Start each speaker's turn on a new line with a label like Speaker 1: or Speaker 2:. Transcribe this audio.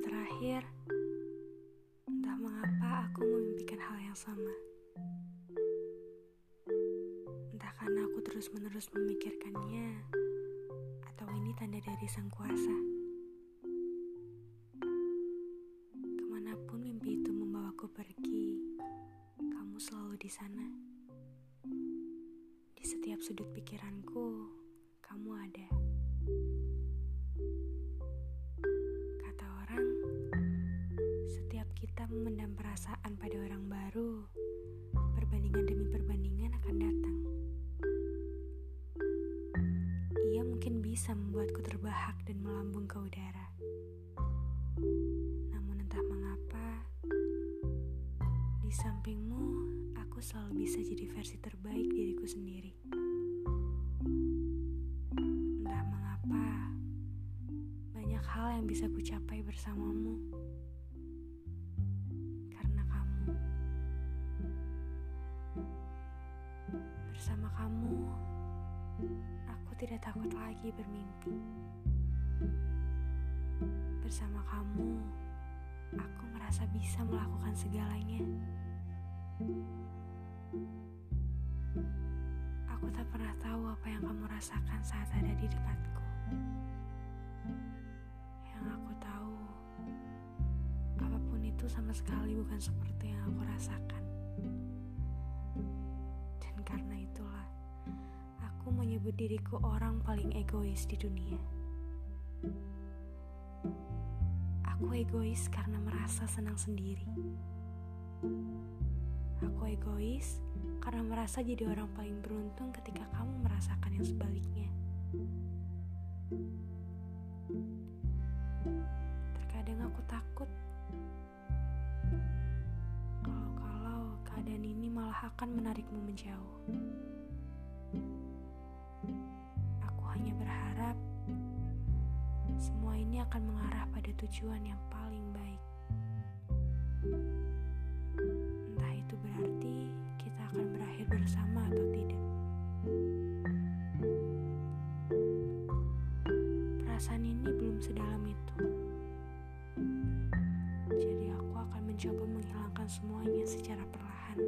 Speaker 1: terakhir, entah mengapa aku memimpikan hal yang sama. Entah karena aku terus-menerus memikirkannya, atau ini tanda dari sang kuasa. Ke mana pun mimpi itu membawaku pergi, kamu selalu di sana. Di setiap sudut pikiranku, kamu ada. Memendam perasaan pada orang baru, perbandingan demi perbandingan akan datang. Ia mungkin bisa membuatku terbahak dan melambung ke udara. Namun entah mengapa, di sampingmu aku selalu bisa jadi versi terbaik diriku sendiri. Entah mengapa, banyak hal yang bisa ku capai bersamamu. Bersama kamu, aku tidak takut lagi bermimpi. Bersama kamu, aku merasa bisa melakukan segalanya. Aku tak pernah tahu apa yang kamu rasakan saat ada di dekatku. Yang aku tahu, apa pun itu sama sekali bukan seperti yang aku rasakan. Menyebut diriku orang paling egois di dunia. Aku egois karena merasa senang sendiri. Aku egois karena merasa jadi orang paling beruntung ketika kamu merasakan yang sebaliknya. Terkadang aku takut kalau-kalau keadaan ini malah akan menarikmu menjauh. Ini akan mengarah pada tujuan yang paling baik. Entah itu berarti kita akan berakhir bersama atau tidak. Perasaan ini belum sedalam itu. Jadi aku akan mencoba menghilangkan semuanya secara perlahan.